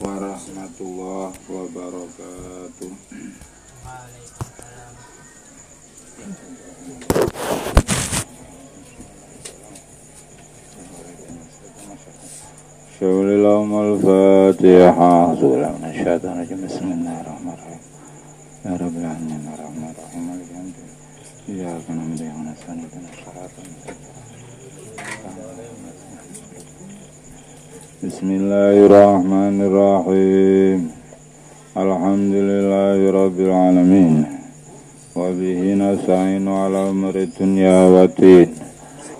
warahmatullahi wabarakatuh. شغل اللهم الفاتحة سورة من الشيطان الرجيم بسم الله الرحمن الرحيم يا رب العالمين الرحمن الرحيم مالك يوم الدين إياك نعبد وإياك نستعين اهدنا الصراط المستقيم Bismillahirrahmanirrahim. Alhamdulillahi Rabbil Alamin. Wabihi nasa'inu ala umri dunya wa din.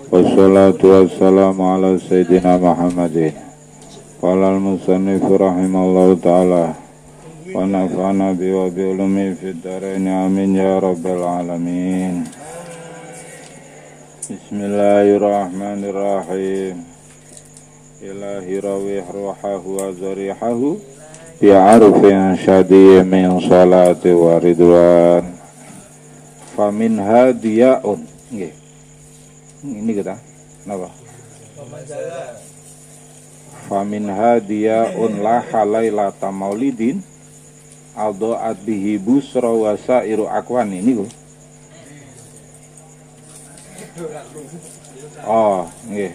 Wassalatu wassalamu ala Sayyidina Muhammadin Qala al-musannifu rahimallahu ta'ala. Wa nafa'na bi wa bi ulumi fid daraini amin ya Rabbil Alamin. Bismillahirrahmanirrahim إلهي روح روحه وزريحه بعرف شدي من صلاة ورضوان فمن هادياء ini kita kenapa famin hadiyaun laha lailata maulidin aldoat bihi busra wa sairu akwan ini kok oh nggih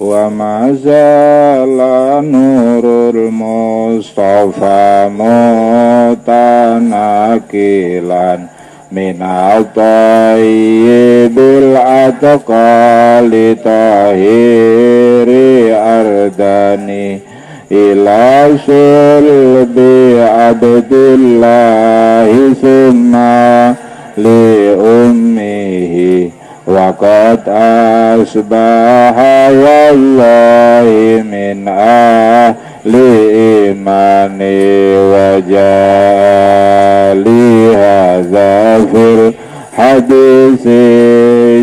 wa mazala nurul mustafa mutanakilan minal tayyibil atqali tahiri ardani ila sulbi abdillahi summa li ummihi wa qad asbaha wallahi min ahli imani wa jali hadza fil hadisi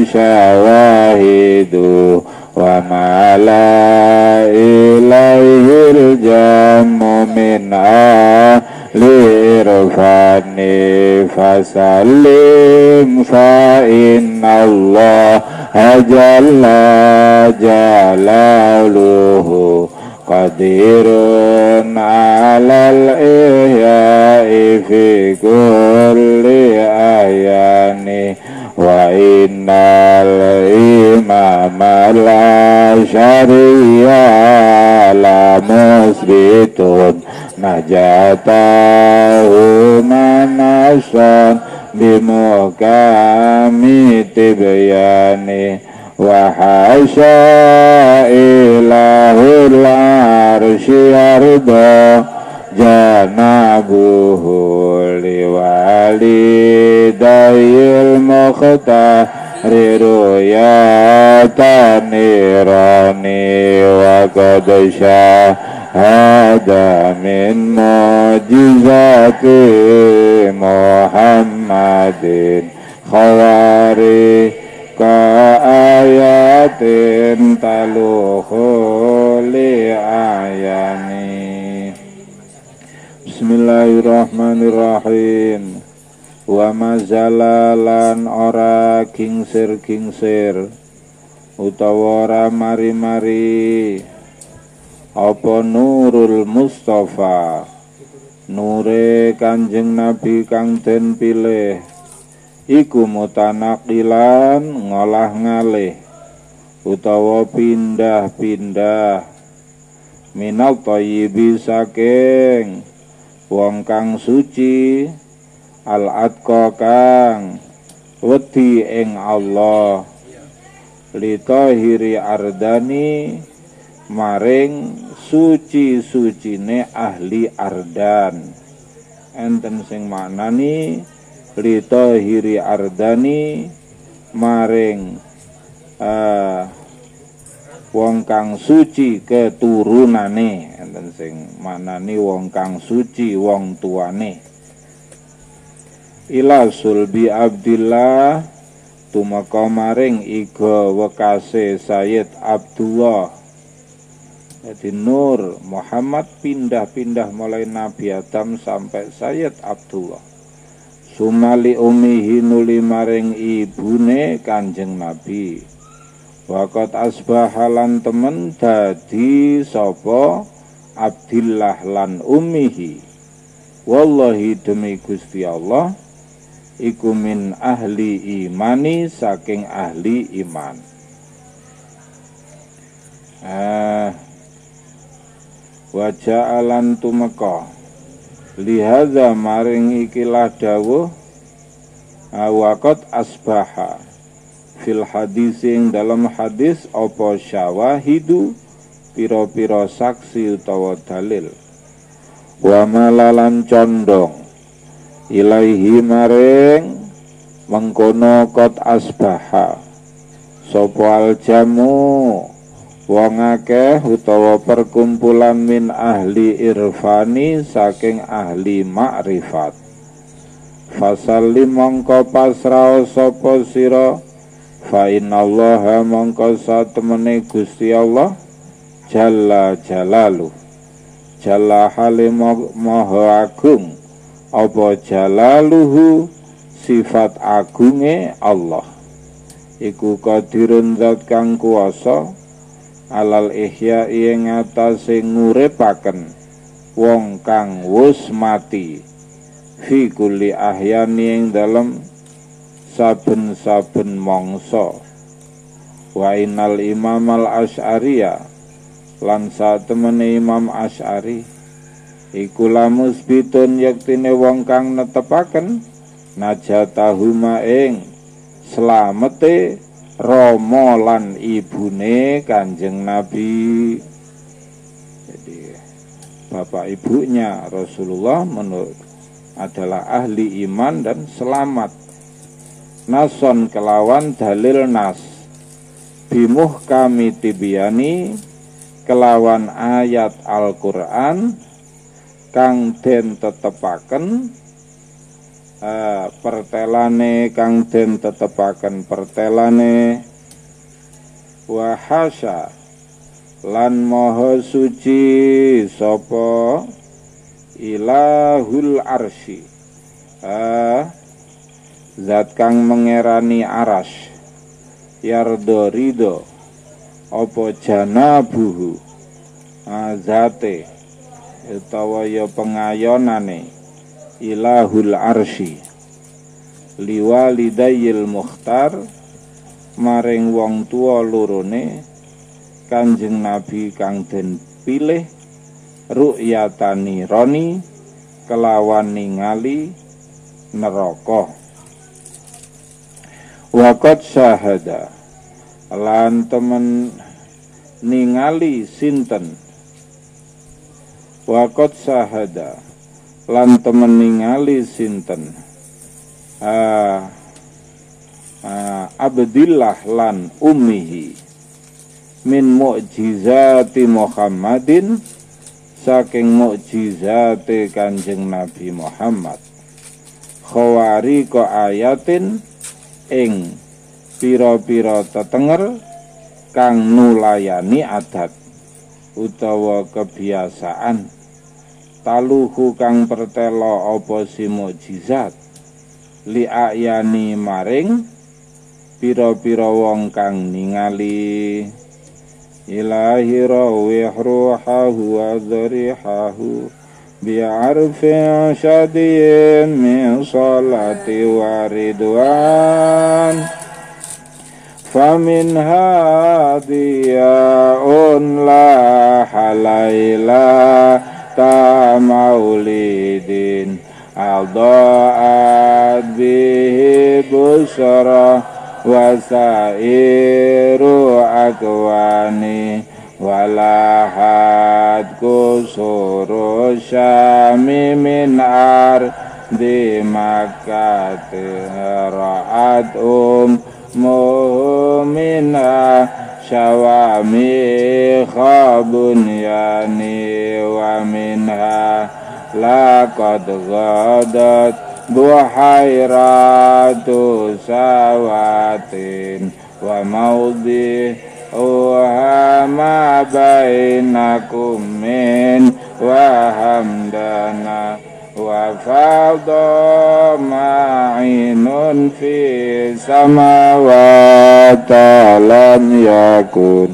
syawahidu wa ma la ilaihil jamu min ahli irfani fasallim fa inna Allah jalla jalaluhu qadirun alal ihya'i fi kulli ayani wa najatahu manasan bimukami tibyani wa hasya ilahul arsy arda janabuhu liwalidayil mukhtari ruyatan nirani wa syahada min mujizati Muhammadin khawari ka ayatin taluhu li ayani Bismillahirrahmanirrahim Wa mazalalan ora kingsir kingsir utawa ora mari-mari apa nurul Mustafa? Nure Kanjeng Nabi kang den pilih. Iku mutanakilan ngolah ngalih utawa pindah-pindah. Minal thayyibi saking wong kang suci al atqa kang wedi ing Allah. Litahiri ardani maring suci-sucine ahli ardan. Enten sing maknani litahiri ardani maring uh, wong kang suci keturunane. Enten sing maknani wong kang suci wong tuane. Ila sulbi abdillah tumeka maring iga wekase Sayyid Abdullah jadi Nur Muhammad pindah-pindah mulai Nabi Adam sampai Sayyid Abdullah. Sumali umihi nuli maring ibune kanjeng Nabi. Wakot asbahalan temen dadi sopo Abdillah lan ummihi wallahi demi Gusti Allah iku min ahli imani saking ahli iman. Ah wajah alan tumeka. Lihada maring ikilah dawuh awakot asbaha. Fil hadis ing dalam hadis apa syawahidu? Piro-piro saksi utawa dalil. Wa malalan condong. Ilaihi maring mengkono kot asbaha. Sopo al jamu wong akeh utawa perkumpulan min ahli irfani saking ahli makrifat. Fasallim mongko pasrao sopo sira fa innallaha mongko satemene Gusti Allah Jalla Jalalu Jalla halim Maha Agung Apa Jalaluhu Sifat agunge Allah. Iku qadirun zat kang kuasa Alal ihya ing atase nguripaken Wong kang wus mati. Fi kulli ahyani ing dalem Saben-saben mongso Wa inal imam al-asy'ariyah lan satemene Imam Asy'ari iku lamus bitun yektine wong kang netepaken najatahuma ing slamete Rama lan ibune Kanjeng Nabi. Jadi bapak ibunya Rasulullah menurut adalah ahli iman dan selamat. Nason kelawan dalil nas bimuh kami tibiani kelawan ayat Al-Qur'an kang den tetepaken uh, pertelane kang den tetepaken pertelane. Wahasa lan moho suci sopo ilahul arsi. Uh, zat kang mengerani aras. Yardo ridho apa janabuhu? Azate utawa ya pengayonane ilahul arsi liwalidayil mukhtar maring wong tua lorone kanjeng nabi kang den pilih ru'yatani roni kelawan ningali neraka. Wakot syahada lan temen ningali sinten? Wakot sahada lan temen ningali sinten? Uh, uh, Abdillah lan ummihi. Min mu'jizati Muhammadin saking mu'jizati Kanjeng Nabi Muhammad. Khawari ko ayatin ing pira-pira tetenger kang nulayani adat utawa kebiasaan taluhu kang pertelo apa si li liayani maring pira-pira wong kang ningali. Ilahi rawih ruhahu wa dharihahu bi'arfin syadiyin min salati wa ridwan. Famin hadiyaun la halailah tahta maulidin Alda'at bihi busara Wasairu akwani Walahat kusuru syami min ar di makati ra'at um mu'mina laqad ghadat buhairatu sawatin wa maudi uha ma bainakum min wa hamdana وفاض معين في سماوات لم يكن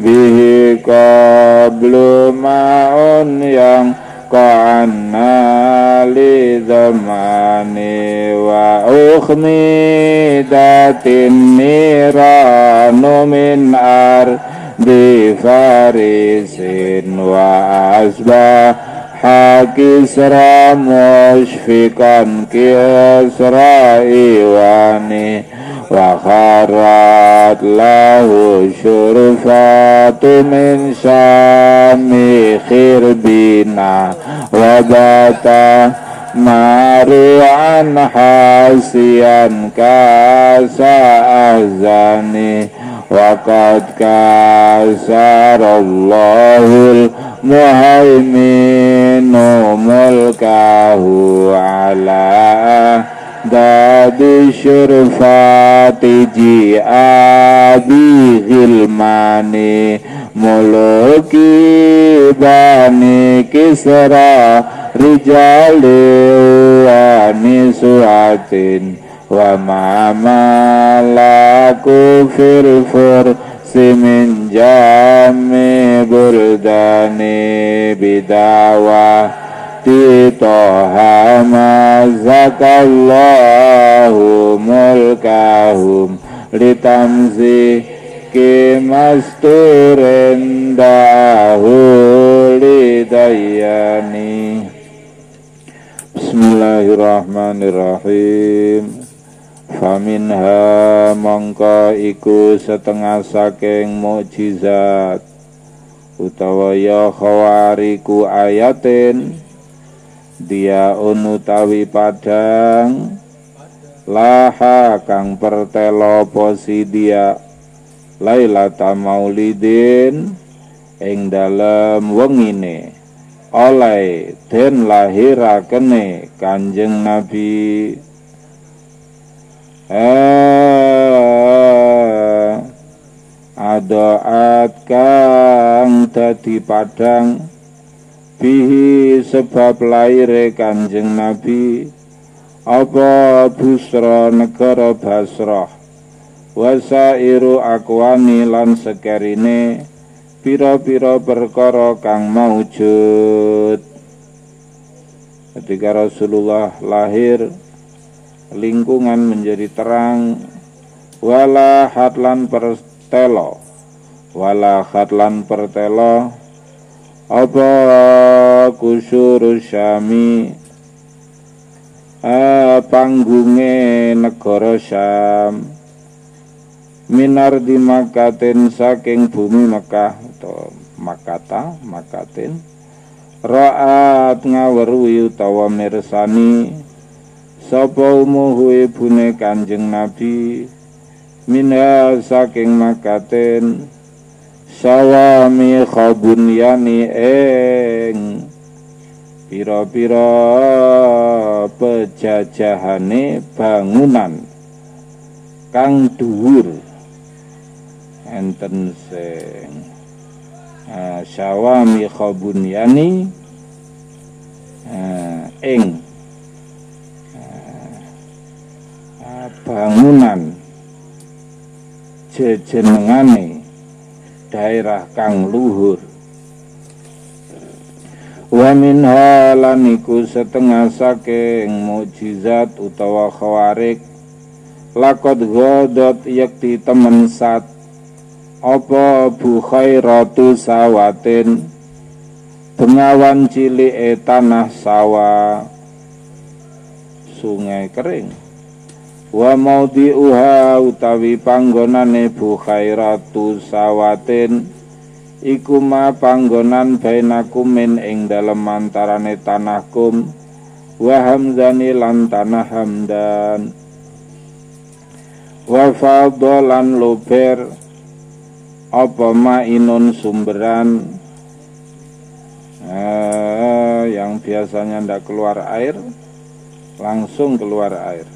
bihi qablu ma'un yang qa'anna li zamani wa ukhmidatin niranu min كسرى مشفقا كسرى إيواني وخرت له شرفات من شام خربينا وبات مارعا حاسيا كاس أهزاني وقد كسر الله muhaiminu mulkahu ala dadi syurfati ji'abi hilmani muluki bani kisra rijali wa nisuatin wa ma malaku fil fursi min jami burdani bidawa titoha mazakallahu mulkahum litamzi kimasturin lidayani Bismillahirrahmanirrahim Faminha mongko iku setengah saking mukjizat. Utawa ya khawariku ayatin dia unutawi padang. Laha kang pertelo posi dia lailata maulidin ing dalem wengine. Oleh den lahirakene kanjeng nabi adoat kang dadi padang bihi sebab lahir kanjeng nabi apa busra negara basrah? Wasairu akwani lan sekerine pira-pira perkara kang maujud. Ketika Rasulullah lahir lingkungan menjadi terang wala hatlan pertelo wala hatlan pertelo apa kusuru syami eh, panggunge negara Syam minar di makatin saking bumi Mekah atau makata makatin raat ngawerui utawa mirsani sapa umuhu ibune Kanjeng Nabi? Minha saking makaten sawami khabun yani eng. Pira-pira pejajahane bangunan kang dhuwur. Enten sing uh, sawami khabun yani uh, ing bangunan jejenengane daerah kang luhur. Wa min halaniku setengah saking mukjizat utawa khawarik lakot godot yakti temen sat. Apa bu khairatu sawatin? Bengawan cilik e tanah sawah. Sungai kering wa maudhi'uha utawi panggonane bukhairatu sawatin iku ma panggonan bainakum min ing dalem antarane tanahkum wa lan tanah hamdan. Wa fadlan luber apa mainun sumberan? Eh, yang biasanya ndak keluar air langsung keluar air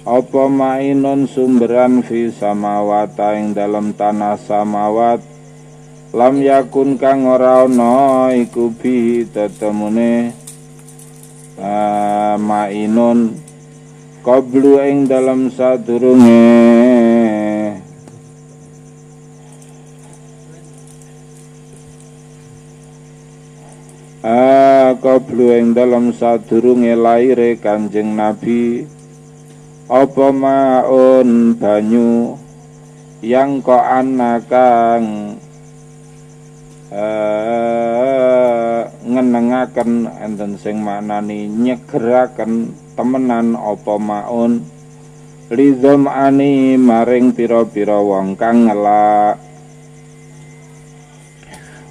apa mainun sumberan fi samawat ing dalam tanah samawat? Lam yakun kang ora ana iku bi tetemune eh, uh, mainun qablu ing dalam sadurunge. Uh, qablu ing dalam sadurunge laire Kanjeng Nabi apa maun banyu? Yang kok anakang eh, ngenengaken enten sing maknani nyegeraken temenan apa maun? Lidom ani maring pira-pira wong kang ngelak.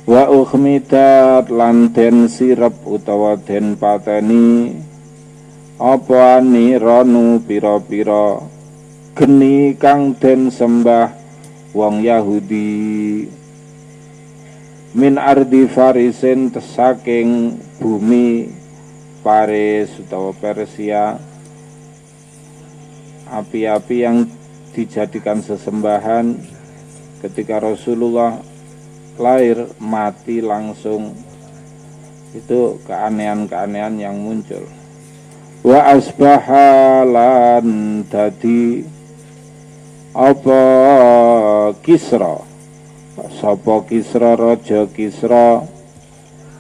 Wa ukhmidat lan den sirep utawa den pateni apa aniranu pira-pira? Geni kang den sembah wong Yahudi. Min ardi farisin saking bumi Paris utawa Persia. Api-api yang dijadikan sesembahan ketika Rasulullah lahir mati langsung. Itu keanehan-keanehan yang muncul wa asbahalan dadi apa Kisra sapa Kisra raja Kisra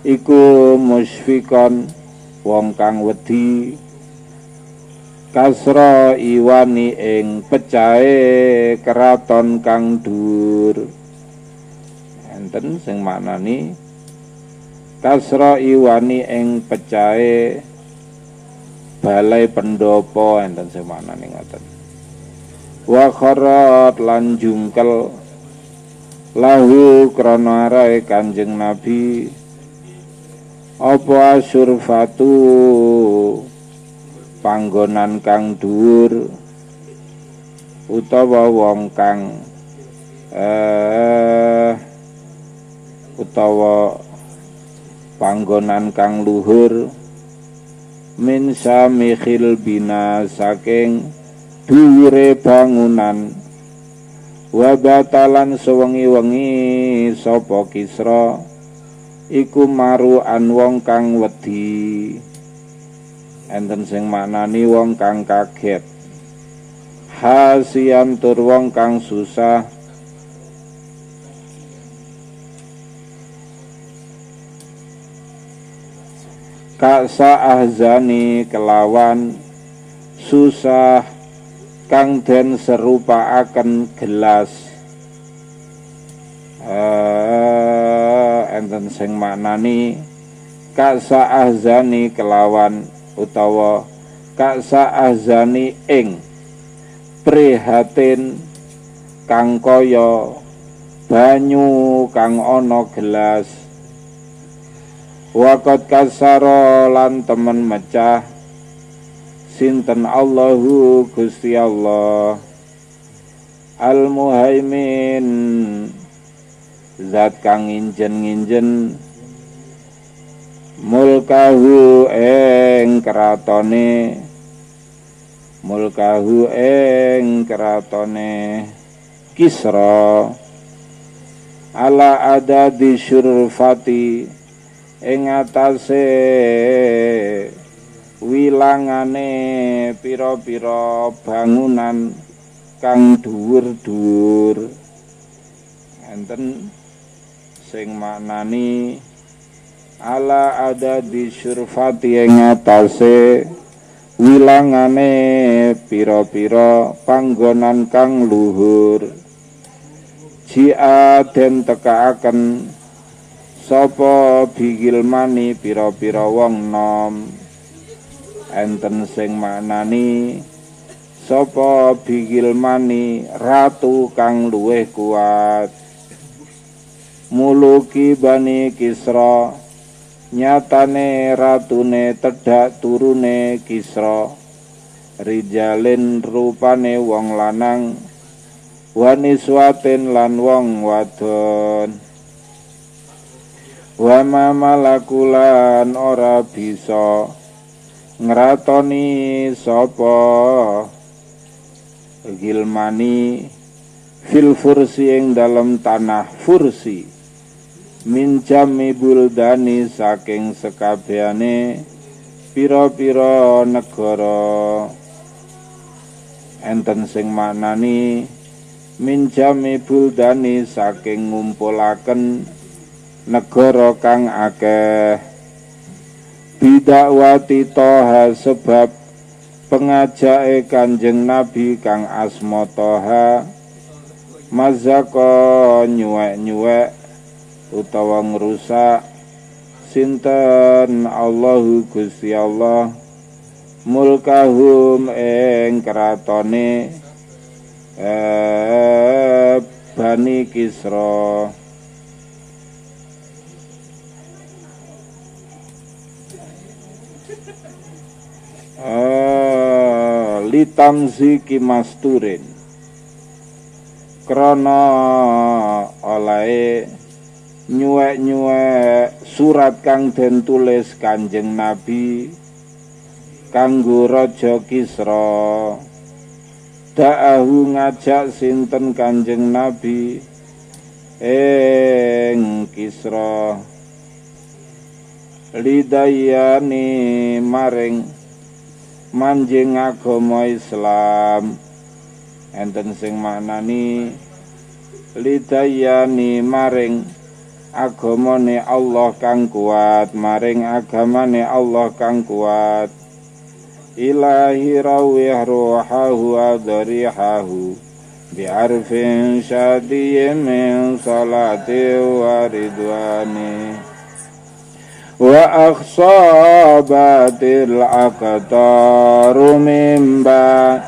iku musfikon wong kang wedi kasra iwani ing pecahe keraton kang dur enten sing maknani kasra iwani ing pecahe balai pendopo enten sing maknani ngoten wa kharat lan jungkel. Lahu krana arae Kanjeng Nabi. Apa asurfatu panggonan kang dhuwur. Utawa wong kang eh utawa panggonan kang luhur min samikhil bina saking dhuwure bangunan. Wa batalan sewengi-wengi sapa Kisra iku maruan wong kang wedi. Enten sing maknani wong kang kaget. Hasian tur wong kang susah Kaksa ahzani kelawan susah kang den akan gelas. Uh, enten sing maknani kasa ahzani kelawan utawa kasa ahzani ing prihatin kang kaya banyu kang ana gelas Wakot kasaro lan temen mecah. Sinten Allahu Gusti Allah. Al Muhaimin zat kang nginjen-nginjen. Mulkahu ing kratone mulkahu ing kratone Kisra. Ala di syurfati ing atase wilangane pira-pira bangunan kang dhuwur-dhuwur. Enten sing maknani ala ada di surfati ing atase wilangane pira-pira panggonan kang luhur. Jia den tekaaken sapa bigil mani pira-pira wong nom? Enten sing maknani sapa mani ratu kang luweh kuat? Muluki bani Kisra nyatane ratune tedak turune Kisra. Rijalin rupane wong lanang waniswatin lan wong wadon wa malakulan ora bisa ngratoni sapa gilmani fil fursi ing dalam tanah fursi. Min jami buldani saking sekabehane pira-pira negara. Enten sing maknani min jami buldani saking ngumpulaken negara kang akeh. Bidakwati toha sebab pengajake kanjeng nabi kang asma toha mazako nyuwek-nyuwek utawa ngrusak. Sinten Allahu Gusti Allah? Mulkahum ing kratone. Eh, Bani Kisra uh, litamzi kimasturin krana oleh nyuwek-nyuwek surat kang den tulis Kanjeng Nabi kanggo Raja Kisra. Da'ahu ngajak sinten Kanjeng Nabi? Ing Kisra. Lidayani maring manjing agama Islam. Enten sing maknani lidayani maring agamane Allah kang kuat maring agamane Allah kang kuat. Ilahi rawih ruhahu adrihahu bi'arfin syadiyyin min salati wa ridwani وأخصابت الأقطار من بعد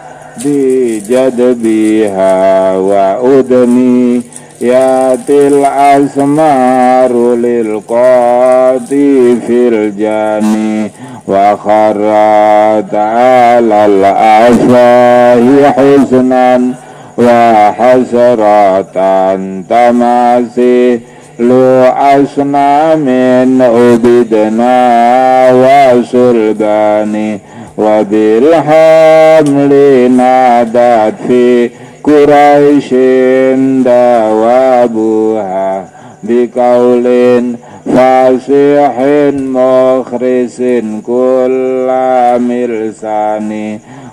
جدبها وأدني ياتي الأسمار للقاضي في الجاني وخرت على الأفاه حزنا وحسرة تماسي lu asna min ubidna wa sulbani wa bil hamli nadat fi Quraisyin dawabuha biqaulin fasihin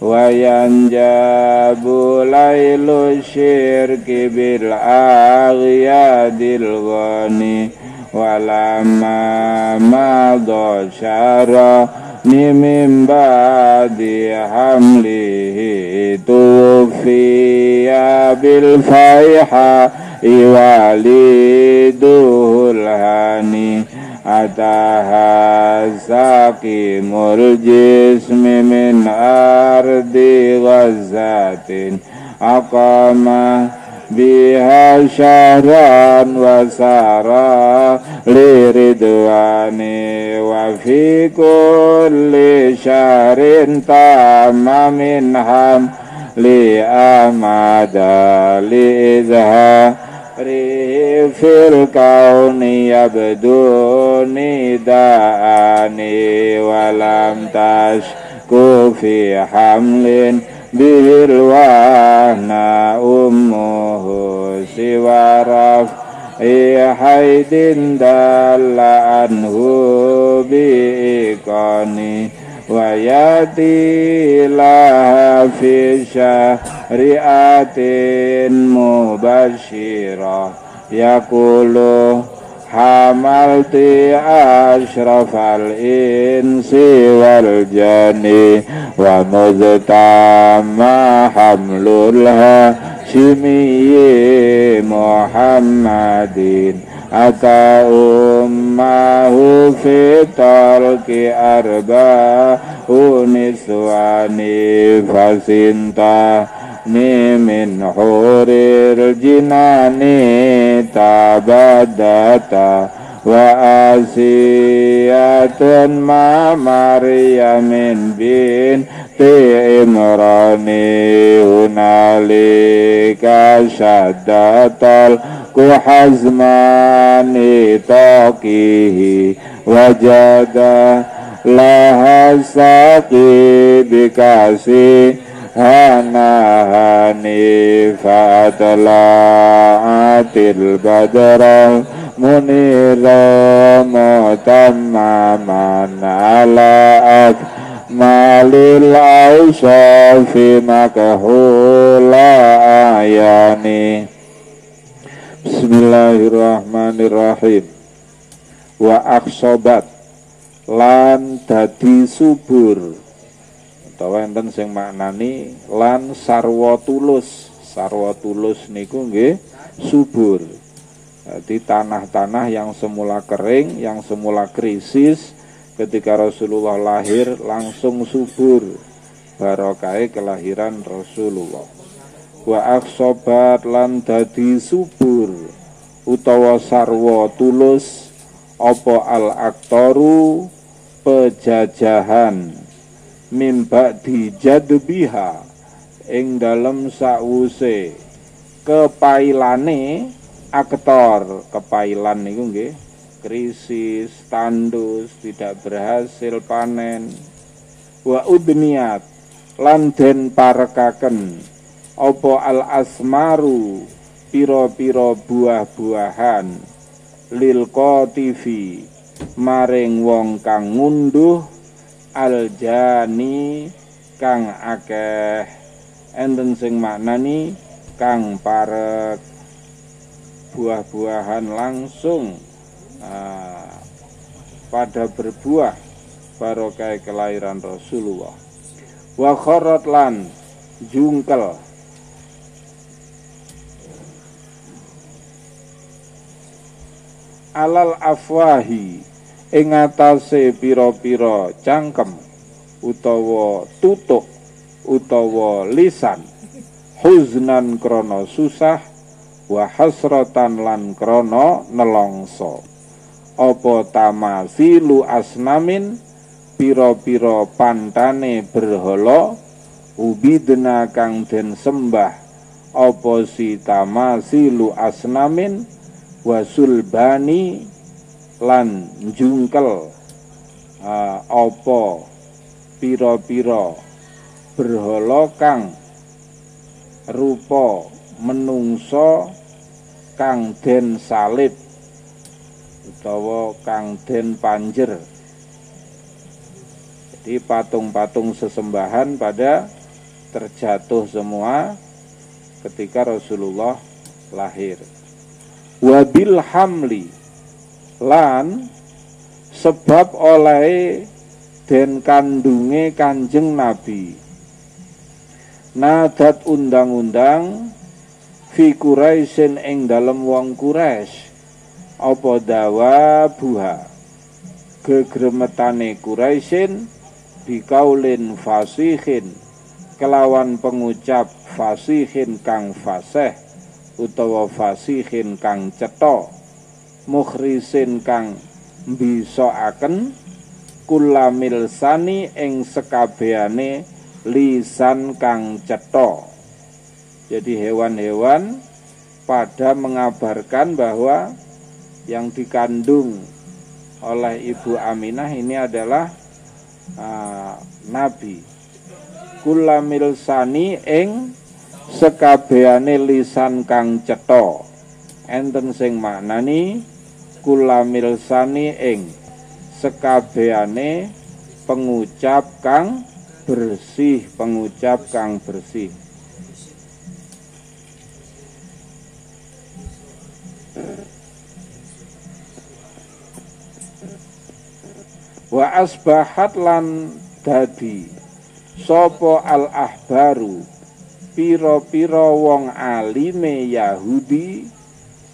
rukuhani takulu gadan syamsul hidayati tanjali وينجاب ليل الشرك بالأغياد الغني ولما مضى شرى من بعد حمله توفي بالفيحة والده الهاني أتاها ساقم الجسم من أرض غزة أقام بها شهرا وسارا لردوان وفي كل شهر تام من حمل لأمد لإذهاب amri fil kauni yabduni da'ani walam tasku kufi hamlin bilwana ummuhu siwaraf haidin dalla anhu biikoni wayati laha fi ri'atin mubashirah yakulu hamalti ashrafal insi wal jani wa muztama hamlulha shimiyyi muhammadin. Ata ummahu fi tarki arba uniswani fasinta من حور الجنان تبدتا وآسية مع مريم بنت إمران هنالك شدت حزمان طاقه وجد لها الساقي بكاسي hanani fatlaatil badra munira mutammaman ala akbar malil aisha fi makhula ayani. Bismillahirrahmanirrahim. Wa aksobat lan dadi subur utawa enten sing maknani lan sarwa tulus sarwa tulus niku nggih subur. Jadi tanah-tanah yang semula kering yang semula krisis ketika Rasulullah lahir langsung subur. Barokai kelahiran Rasulullah. Wa aksobat lan dadi subur. Utawa sarwa tulus opo al aktoru pejajahan mimba dijadbiha ing dalem sawuse. Kepailane aktor kepailan niku nggih. Krisis tandus tidak berhasil panen. Wa udniat lan den parekaken. Apa al asmaru piro-piro buah-buahan. Lil TV maring wong kang ngunduh aljani kang akeh. Enten sing maknani kang parek. Buah-buahan langsung. Uh, pada berbuah barokai kelahiran Rasulullah. Wa lan jungkel. Alal afwahi ing atase pira-pira cangkem utawa tutuk utawa lisan huznan krana susah wa hasratan lan krana nelongso apa tamasilu asnamin pira-pira pantane berhala ubidna kang den sembah. Apa si tamasilu asnamin wasulbani lan jungkel uh, apa pira-pira berhala kang rupa menungso kang den salib utawa kang den panjer. Jadi patung-patung sesembahan pada terjatuh semua ketika Rasulullah lahir. Wabil hamli lan sebab oleh den kandunge Kanjeng Nabi. Nadat undang-undang fi Quraisyin ing dalem wong Quraisy apa dawa buha? Gegremetane Quraisyin bikaulin fasihin kelawan pengucap fasihin kang fasih utawa fasihin kang cetha mukhrisin kang akan kulamil sani ing sekabehane lisan kang cetha. Jadi hewan-hewan pada mengabarkan bahwa yang dikandung oleh Ibu Aminah ini adalah uh, Nabi. Kulamil sani ing sekabehane lisan kang cetha. Enten sing maknani kula milsani ing sekabehane pengucap kang bersih pengucap kang bersih. Wa asbahat lan dadi sopo al ahbaru piro-piro wong alime Yahudi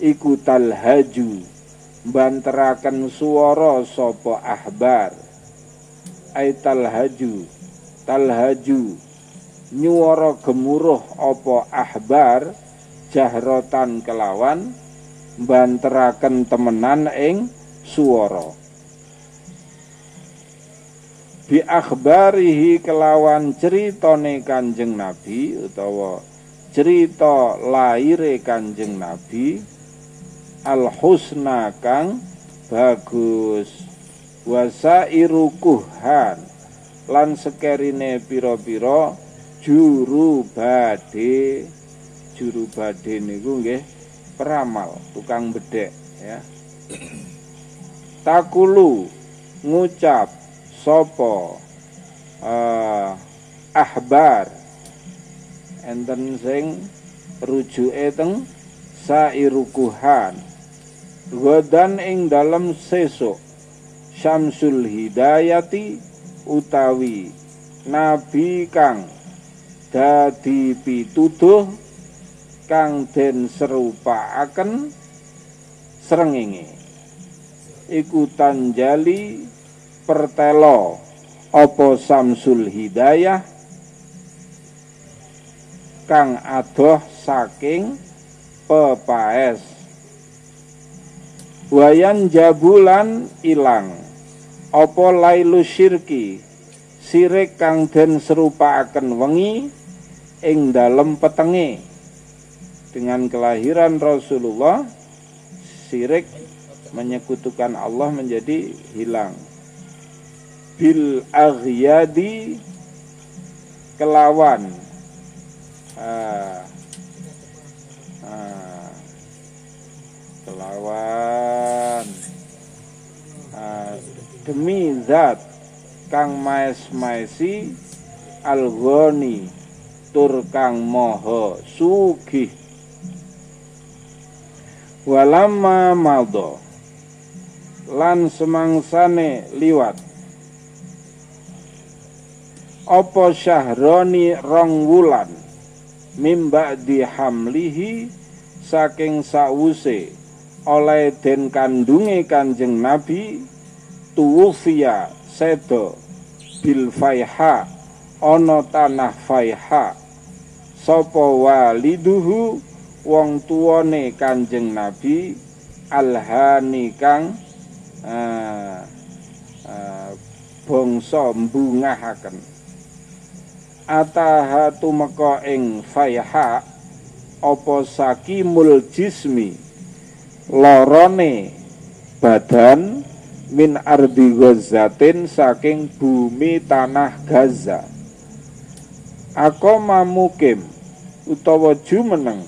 iku talhaju banteraken suara sapa ahbar. Ai talhaju talhaju. Nyuara gemuruh apa ahbar jahrotan kelawan banteraken temenan ing suara bi akhbarihi kelawan ceritane Kanjeng Nabi utawa cerita laire Kanjeng Nabi al husna kang bagus. Wasairu kuhan lan sekerine piro-piro juru bade juru badhe niku nggih peramal, tukang bedek ya. Takulu ngucap sopo uh, ahbar. Enten sing rujuke teng sairukuhan godan ing dalam sesuk. Syamsul Hidayati utawi nabi kang. Dadi pituduh kang den serupaaken srengenge. Iku tanjali pertelo apa Samsul Hidayah? Kang adoh saking pepaes wayan jabulan ilang. Apa lailu syirki? Sirik kang den serupaaken wengi ing dalem petenge. Dengan kelahiran Rasulullah sirik menyekutukan Allah menjadi hilang. Bil aghyadi kelawan. Ah, ah, kelawan. Ah, demi zat kang maes-maesi algoni tur kang moho sugih. Walama maldo lan semangsane liwat. Opo syahroni rong wulan mimba dihamlihi saking sawuse oleh den kandunge kanjeng nabi tuwufiya sedo bil faiha ana tanah faiha. Sapa waliduhu wong tuane kanjeng nabi alhani kang uh, uh, bangsa mbungahaken. Ataha tumeka ing faiha apa sakimul jismi lorone badan min ardi Ghazatin saking bumi tanah Gaza. Ako mamukim utawa jumeneng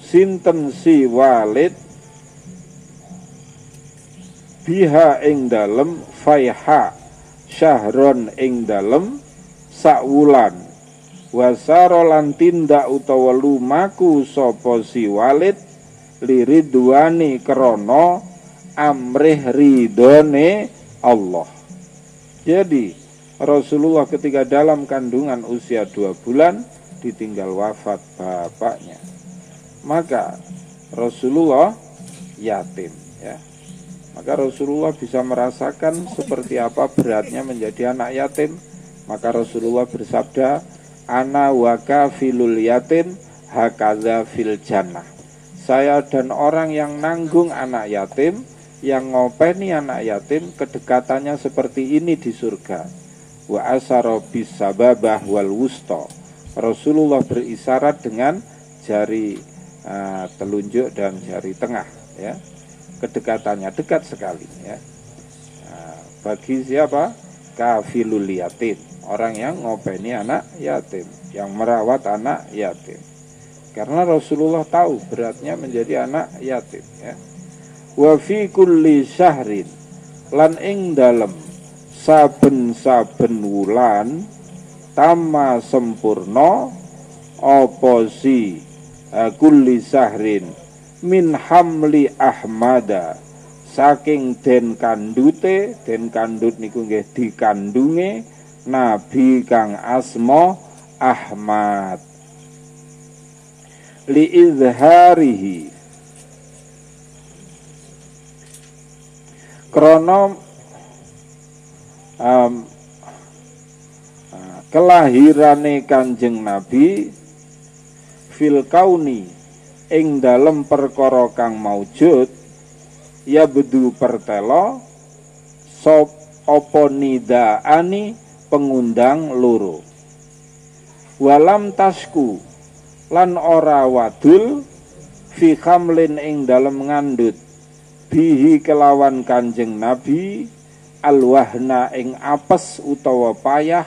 sinten si Walid biha ing dalem faiha syahron ing dalem sakwulan wasara lan tindak utawa lumaku sapa si Walid liridwani krana amrih ridone Allah. Jadi Rasulullah ketika dalam kandungan usia dua bulan ditinggal wafat bapaknya. Maka Rasulullah yatim ya. Maka Rasulullah bisa merasakan seperti apa beratnya menjadi anak yatim. Maka Rasulullah bersabda, "Ana waka filul yatim hakaza fil jannah." Saya dan orang yang nanggung anak yatim yang ngopeni anak yatim kedekatannya seperti ini di surga. Wa asaro bisababah wal wusto. Rasulullah berisyarat dengan jari uh, telunjuk dan jari tengah ya. Kedekatannya dekat sekali ya. Uh, bagi siapa? Kafilul yatim. Orang yang ngopeni anak yatim, yang merawat anak yatim. Karena Rasulullah tahu beratnya menjadi anak yatim ya. Wa fi kulli syahrin lan ing dalem saben-saben wulan tama sempurna apa si uh, kulli syahrin min hamli ahmada. Saking den kandute den kandut niku nggih dikandunge nabi kang asma Ahmad li izharihi krono um, kelahirane Kanjeng Nabi fil kauni ing dalem perkara kang maujud ya bedu pertelo sop opo nidaani pengundang loro. Walam tasku lan ora wadul fi khamlin ing dalem ngandut bihi kelawan kanjeng nabi alwahna ing apes utawa payah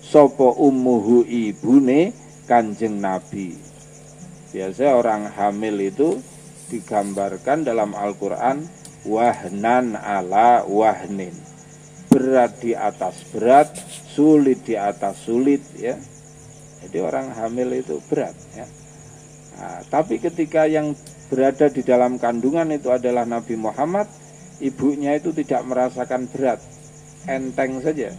sopo ummuhu ibune kanjeng nabi. Biasanya orang hamil itu digambarkan dalam Al-Quran wahnan ala wahnin. Berat di atas berat sulit di atas sulit ya jadi orang hamil itu berat ya. Nah, tapi ketika yang berada di dalam kandungan itu adalah Nabi Muhammad ibunya itu tidak merasakan berat. Enteng saja.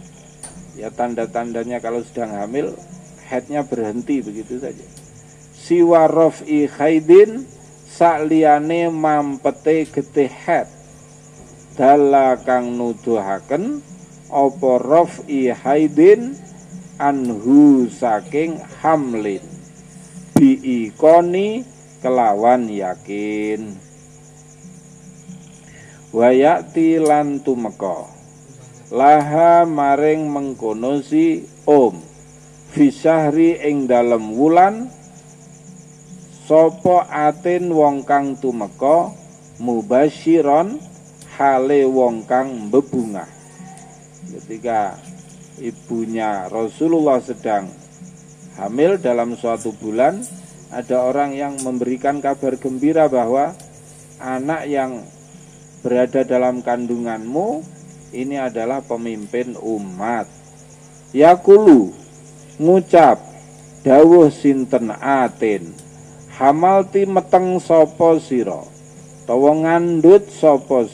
Ya tanda-tandanya kalau sedang hamil headnya berhenti begitu saja. Siwa rofi khaidin sakliyane mampete getih head. Dala kang nuduhaken apa rafi haidin anhu saking hamlin. Biikoni kelawan yakin. Wayakti lan tumeka. Laha maring mengkono si om. Fisahri ing dalem wulan. Sapa atin wong kang tumeka? Mubasyiron hale wong kang bebungah ketika ibunya. Rasulullah sedang hamil dalam suatu bulan. Ada orang yang memberikan kabar gembira bahwa anak yang berada dalam kandunganmu ini adalah pemimpin umat. Yakulu ngucap dawuh sinten atin hamalti meteng sopo siro utawa ngandut sapa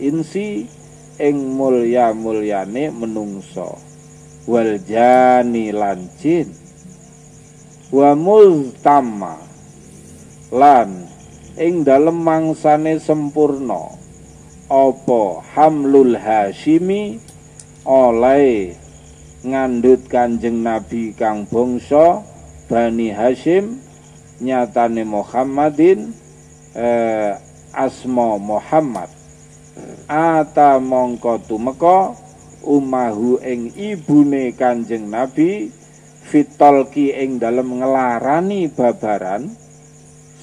insi ing mulya mulyane menungso. Wal jani lancin wa multama lan ing dalem mangsane sempurna. Apa hamlul hashimi? Oleh ngandut kanjeng nabi kang bangsa Bani Hashim nyatane Muhammadin eh, asma Muhammad ata mongko tumeka umahu ing ibune Kanjeng Nabi fitolki ing dalem ngelarani babaran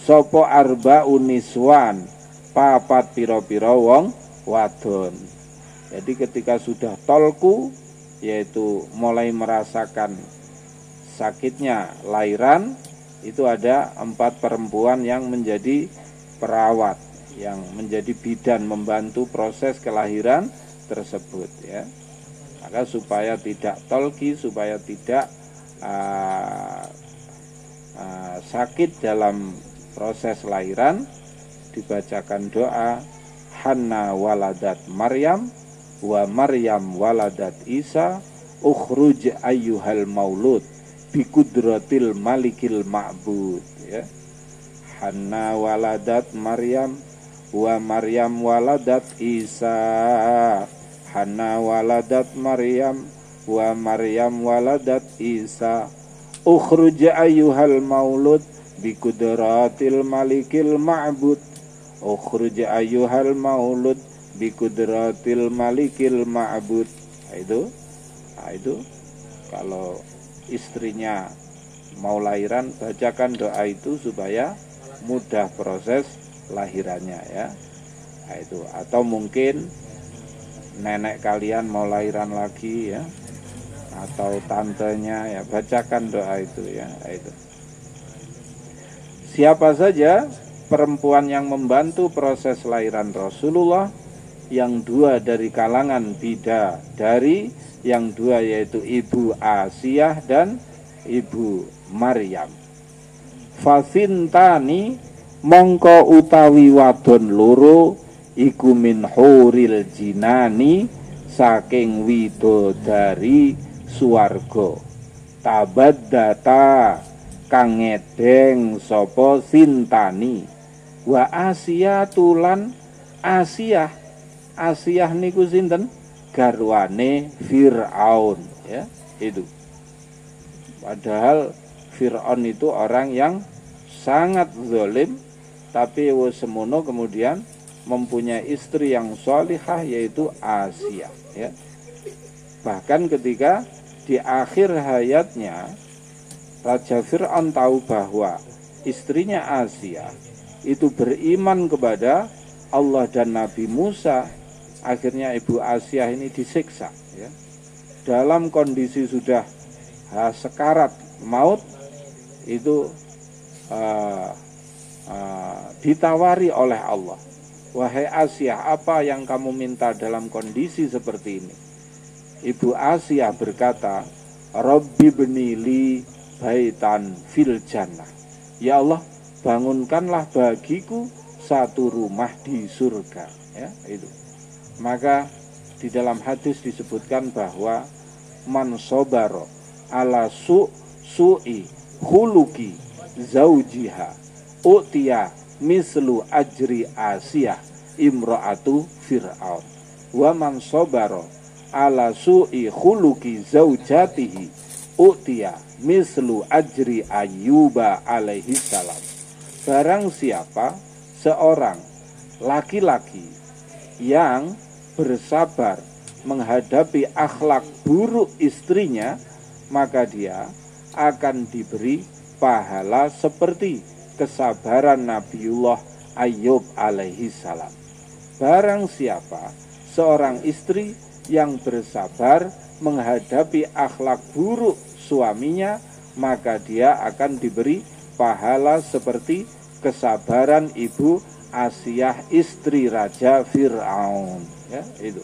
sapa arba uniswan papat pira-pira wong wadon. Jadi ketika sudah tolku yaitu mulai merasakan sakitnya lahiran itu ada empat perempuan yang menjadi perawat yang menjadi bidan membantu proses kelahiran tersebut ya. Maka supaya tidak tolki supaya tidak uh, uh, sakit dalam proses lahiran dibacakan doa Hanna waladat Maryam wa Maryam waladat Isa ukhruj ayyuhal maulud bikudratil malikil ma'bud ya. Hanna waladat Maryam wa Maryam waladat Isa Hanna waladat Maryam wa Maryam waladat Isa. Ukhruj ayyuhal maulud bikudratil malikil ma'bud. Ukhruj ayyuhal maulud bikudratil malikil ma'bud. Nah, itu nah, itu. Kalau istrinya mau lahiran bacakan doa itu supaya mudah proses lahirannya ya. Nah, itu. Atau mungkin nenek kalian mau lahiran lagi ya. Atau tantenya ya. Bacakan doa itu ya. Nah, itu. Siapa saja perempuan yang membantu proses lahiran Rasulullah yang dua dari kalangan bida dari yang dua yaitu ibu Asiyah dan ibu Maryam. Fasintani mongko utawi wadon loro iku min huril jinani saking widodari suwarga tabaddata kang ngedeng sapa sintani. Wa asia tulan Asia. Asia niku sinten? Garwane Firaun ya itu. Padahal Fir'aun itu orang yang sangat zalim tapi semono kemudian mempunyai istri yang solihah yaitu Asia ya. bahkan ketika di akhir hayatnya Raja Fir'aun tahu bahwa istrinya Asia itu beriman kepada Allah dan Nabi Musa akhirnya ibu Asia ini disiksa ya. dalam kondisi sudah sekarat maut itu uh, uh, ditawari oleh Allah. Wahai Asia, apa yang kamu minta dalam kondisi seperti ini? Ibu Asia berkata, Robbi benili baitan fil jannah. Ya Allah, bangunkanlah bagiku satu rumah di surga. Ya, itu. Maka di dalam hadis disebutkan bahwa man sobaro ala su su'i huluki zaujiha utia mislu ajri Asia imro'atu fir'aun. Wa man sobaro ala su'i khuluki zaujatihi utia mislu ajri ayyuba alaihi salam. Barang siapa seorang laki-laki yang bersabar menghadapi akhlak buruk istrinya, maka dia akan diberi pahala seperti kesabaran Nabiullah Ayub alaihi salam. Barang siapa seorang istri yang bersabar menghadapi akhlak buruk suaminya, maka dia akan diberi pahala seperti kesabaran ibu Asiyah istri Raja Fir'aun. Ya itu.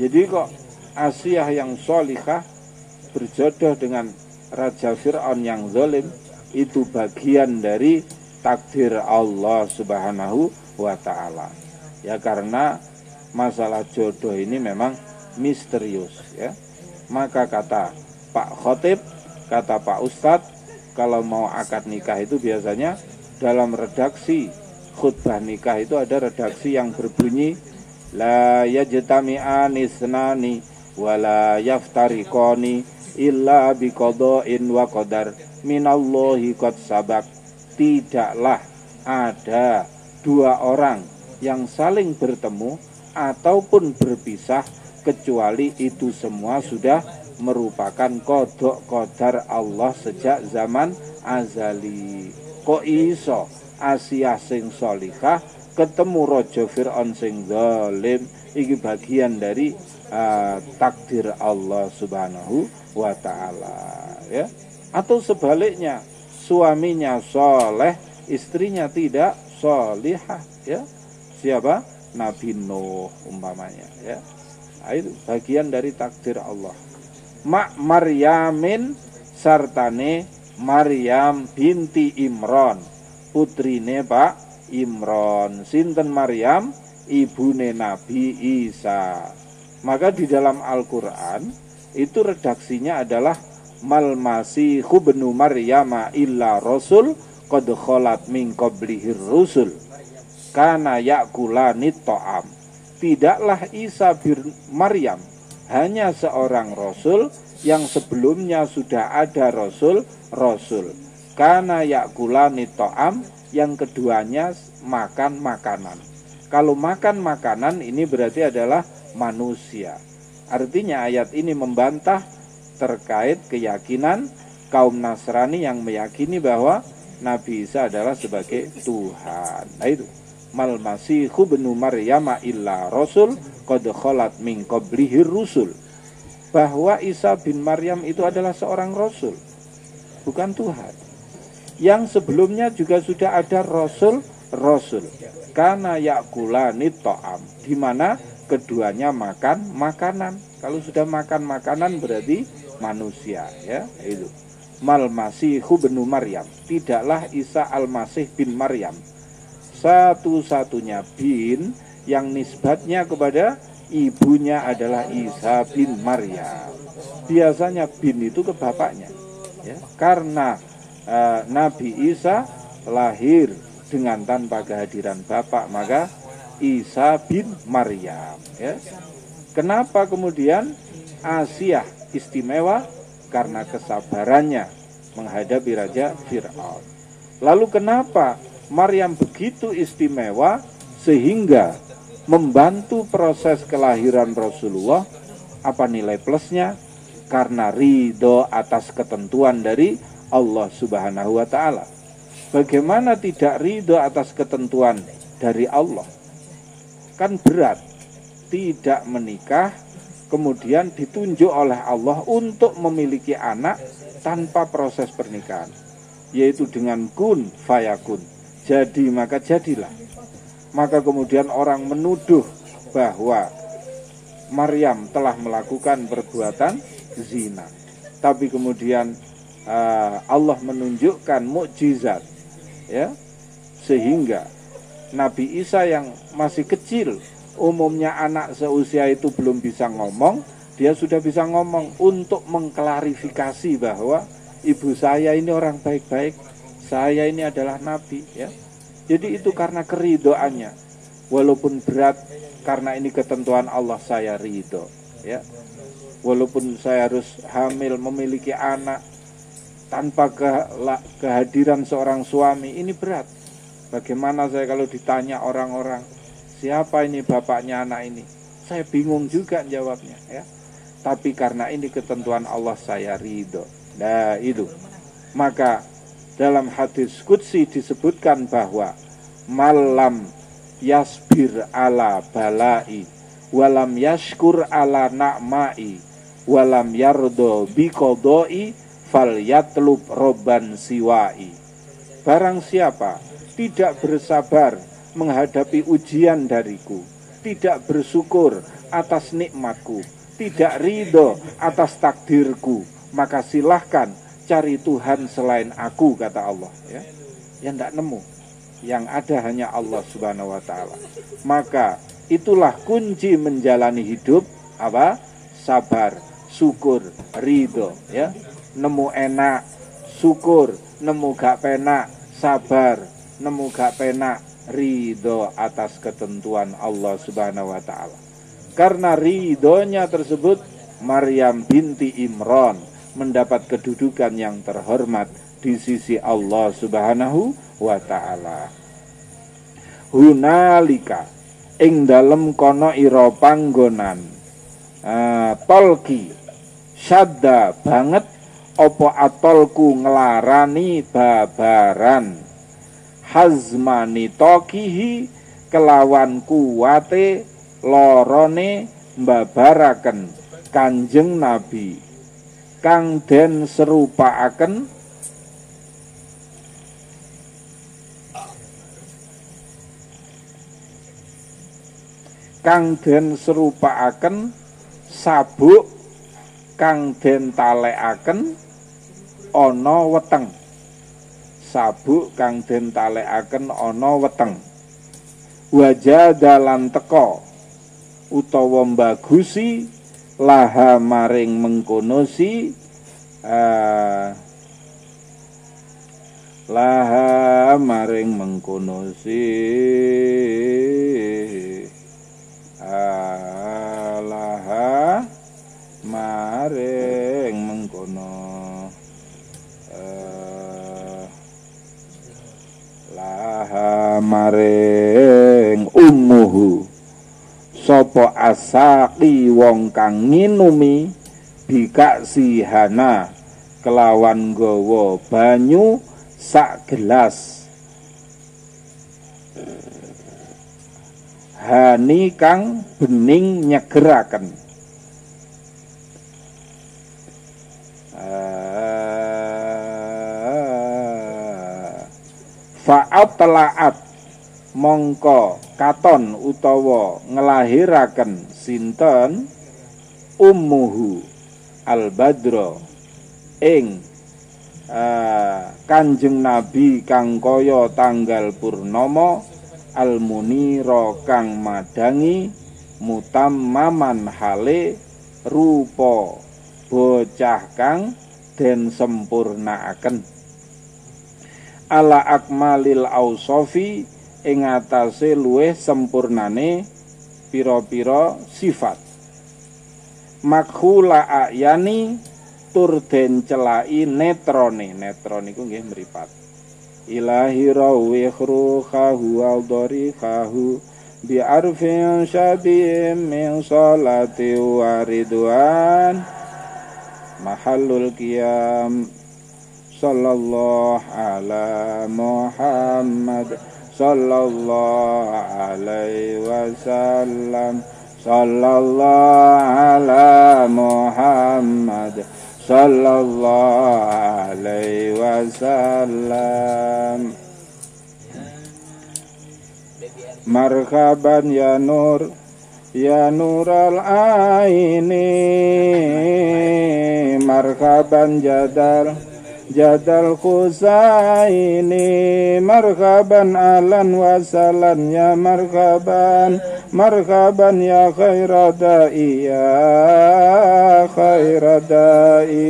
Jadi kok Asiyah yang solihah berjodoh dengan Raja Fir'aun yang zalim itu bagian dari takdir Allah Subhanahu wa taala. Ya karena masalah jodoh ini memang misterius ya. Maka kata Pak Khotib, kata Pak Ustadz, kalau mau akad nikah itu biasanya dalam redaksi khutbah nikah itu ada redaksi yang berbunyi la yajtami'an isnani wala yaftariqani illa biqada'in wa qadar minallahi qad sabak. Tidaklah ada dua orang yang saling bertemu ataupun berpisah kecuali itu semua sudah merupakan kodok kodar Allah sejak zaman azali. Kok iso Asia sing ketemu Rojo Fir'aun sing zalim? Iki bagian dari uh, takdir Allah Subhanahu wa taala ya atau sebaliknya suaminya soleh istrinya tidak solihah ya. Siapa? Nabi Nuh umpamanya ya. Nah, itu bagian dari takdir Allah. Mak Maryamin sartane Maryam binti Imron. Putrine Pak Imron. Sinten Maryam? Ibune Nabi Isa. Maka di dalam Al-Qur'an itu redaksinya adalah mal masihu benu Maryama illa rasul qad khalat min qablihir rusul kana yakulani ta'am tidaklah Isa bin Maryam hanya seorang rasul yang sebelumnya sudah ada rasul rasul karena yakulani to'am yang keduanya makan makanan. Kalau makan makanan ini berarti adalah manusia. Artinya ayat ini membantah terkait keyakinan kaum Nasrani yang meyakini bahwa Nabi Isa adalah sebagai Tuhan. Nah itu. Mal masihu benu Maryam illa rasul qad khalat min rusul. Bahwa Isa bin Maryam itu adalah seorang rasul, bukan Tuhan yang sebelumnya juga sudah ada rasul rasul karena yakulani to'am di mana keduanya makan makanan kalau sudah makan makanan berarti manusia ya itu. Mal masihu benu Maryam. Tidaklah Isa al Masih bin Maryam. Satu-satunya bin yang nisbatnya kepada ibunya adalah Isa bin Maryam. Biasanya bin itu ke bapaknya ya. Karena uh, Nabi Isa lahir dengan tanpa kehadiran bapak maka Isa bin Maryam ya. Kenapa kemudian Asia istimewa karena kesabarannya menghadapi raja Firaun. Lalu kenapa Maryam begitu istimewa sehingga membantu proses kelahiran Rasulullah? Apa nilai plusnya? Karena ridho atas ketentuan dari Allah Subhanahu wa taala. Bagaimana tidak ridho atas ketentuan dari Allah? Kan berat tidak menikah kemudian ditunjuk oleh Allah untuk memiliki anak tanpa proses pernikahan yaitu dengan kun fayakun. Jadi maka jadilah. Maka kemudian orang menuduh bahwa Maryam telah melakukan perbuatan zina. Tapi kemudian uh, Allah menunjukkan mukjizat ya. Sehingga Nabi Isa yang masih kecil umumnya anak seusia itu belum bisa ngomong dia sudah bisa ngomong untuk mengklarifikasi bahwa ibu saya ini orang baik-baik saya ini adalah nabi ya. Jadi itu karena keridoannya. Walaupun berat karena ini ketentuan Allah saya ridho ya. Walaupun saya harus hamil memiliki anak tanpa ke, kehadiran seorang suami ini berat. Bagaimana saya kalau ditanya orang-orang siapa ini bapaknya anak ini? Saya bingung juga jawabnya ya. Tapi karena ini ketentuan Allah saya ridho. Nah itu. Maka dalam hadis kudsi disebutkan bahwa malam yasbir ala balai walam yashkur ala na'mai walam yardo bikodoi fal yatlub roban siwai. Barang siapa tidak bersabar menghadapi ujian dariku tidak bersyukur atas nikmatku tidak ridho atas takdirku, maka silahkan cari Tuhan selain aku, kata Allah. Ya, yang tidak nemu, yang ada hanya Allah Subhanahu Wa Taala. Maka itulah kunci menjalani hidup apa? Sabar, syukur, ridho. Ya, nemu enak, syukur, nemu gak penak, sabar, nemu gak penak, ridho atas ketentuan Allah Subhanahu Wa Taala. Karena ridhonya tersebut Maryam binti Imran mendapat kedudukan yang terhormat di sisi Allah Subhanahu wa taala. Hunalika ing dalem kono ira panggonan uh, tolki syadda banget opo atolku ngelarani babaran hazmani tokihi kelawan kuwate lorone mbabaraken Kanjeng Nabi. Kang den serupaaken kang den serupaaken sabuk kang den talekaken ana weteng sabuk kang den talekaken ana weteng. Wajah dalan teko utawa mbagusi laha maring mengkono si uh, laha maring mengkono si uh, laha maring maring umuhu Sopo asaki wong kang nginumi bika sihana kelawan gowo banyu sak gelas. Hani kang bening nyegeraken. Fa'at telaat mongko katon utawa ngelahiraken sinten? Ummuhu al badro ing uh, kanjeng nabi kang kaya tanggal purnomo al munira kang madangi mutammaman hale rupa bocah kang den sempurnaaken ala akmalil ausofi ing atase luwih sempurnane pira-pira sifat. Makhula ayani tur den celai netrone. Netron iku nggih mripat. Ilahi rawi khahu al khahu bi arfin syabihim min salati wa ridwan. Mahallul qiyam sallallahu ala muhammad sallallahu alaihi wasallam. Sallallahu ala Muhammad. Sallallahu alaihi wasallam. Marhaban ya nur ya nural aini. Marhaban jadal Jadal Khusaini Marhaban alan wasalan ya marhaban Marhaban ya khairadai ya khairadai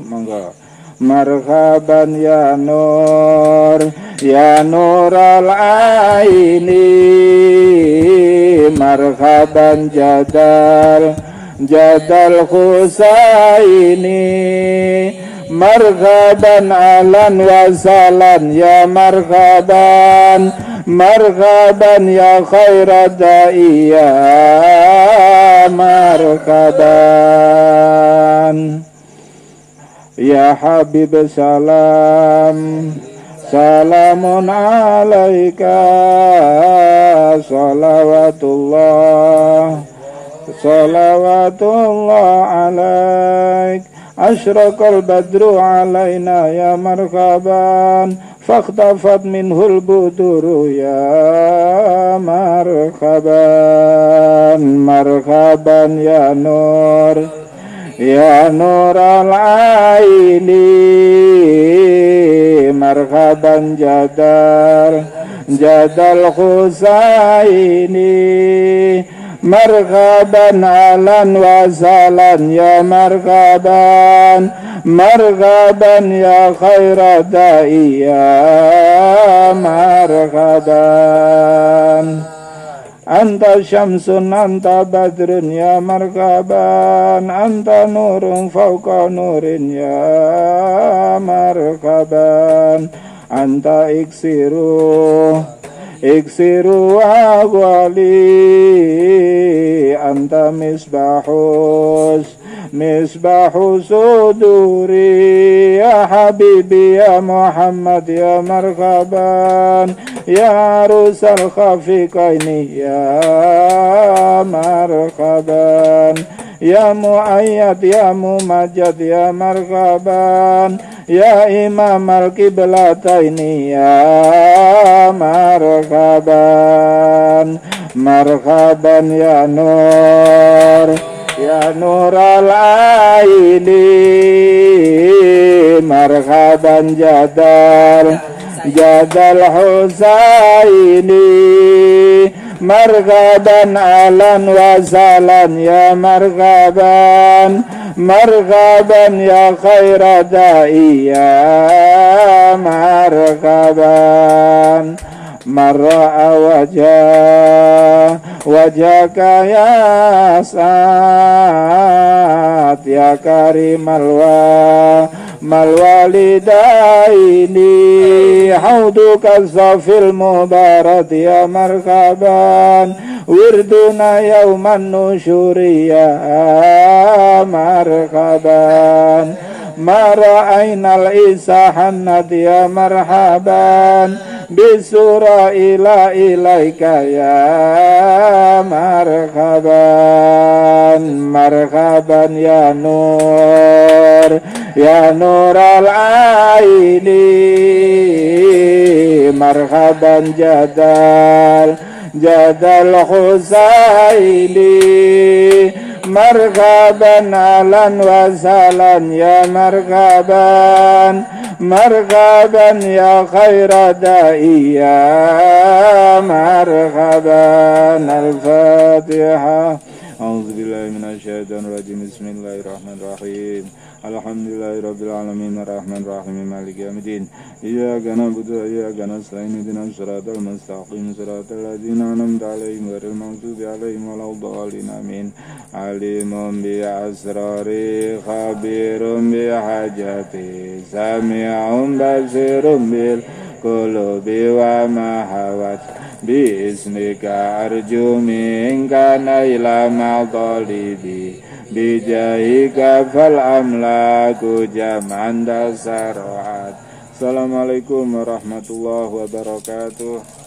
Monggo. Marhaban ya nur Ya nur al-aini Marhaban jadal Jadal Marhaban alan wasalan ya marhaban Marhaban ya khairadai ya marhaban Ya Habib salam. Salamun alaika Salawatullah. Salawatullah alaik أشرق البدر علينا يا مرحبا فاختفت منه البدور يا مرحبا مرحبا يا نور يا نور العين. مرحبا جدل جدل حسيني Marhaban alan wasalan ya marhaban Marhaban ya khairadai ya marhaban Anta syamsun anta badrun ya marhaban Anta nurun fauqa nurin ya marhaban Anta iksiru awali anta misbahus misbahu suduri ya habibi ya muhammad ya marhaban ya rusal khafiqaini ya marhaban ya muayyad ya mumajad ya marhaban Ya Imam Al-Qiblataini Ya marhaban Marhaban ya Nur Ya Nur Al-Aini Marhaban Jadal Jadal Husaini Marhaban alan wasalan ya marhaban مرغبا يا خير داعي يا مرغبا من رأى وجه وجهك يا سعد يا كريم الوالد ما الوالدين حوضك الصافي المبارد يا مرحبا وردنا يوم النشور يا مرحبا ما رأينا العيسى حند يا مرحبا بسورة إلى إليك يا مرحبا مرحبا يا نور. يا نور العين مرحبا جدال جدال حسيني مرحبا أهلا وسهلا يا مرحبا مرحبا يا خير داعي يا مرحبا الفاتحة. أعوذ بالله من الشيطان الرجيم. بسم الله الرحمن الرحيم. الحمد لله رب العالمين الرحمن الرحيم مالك يوم الدين إياك نعبد وإياك نستعين اهدنا الصراط المستقيم صراط الذين أنعمت عليهم غير المغضوب عليهم ولا الضالين آمين عليم بأسراري خبير بحاجتي سميع بصير بالقلوب وما حوت باسمك أرجو منك نيل مطالبي bijahika fal amlaku jaman dasaroat Assalamualaikum warahmatullahi wabarakatuh.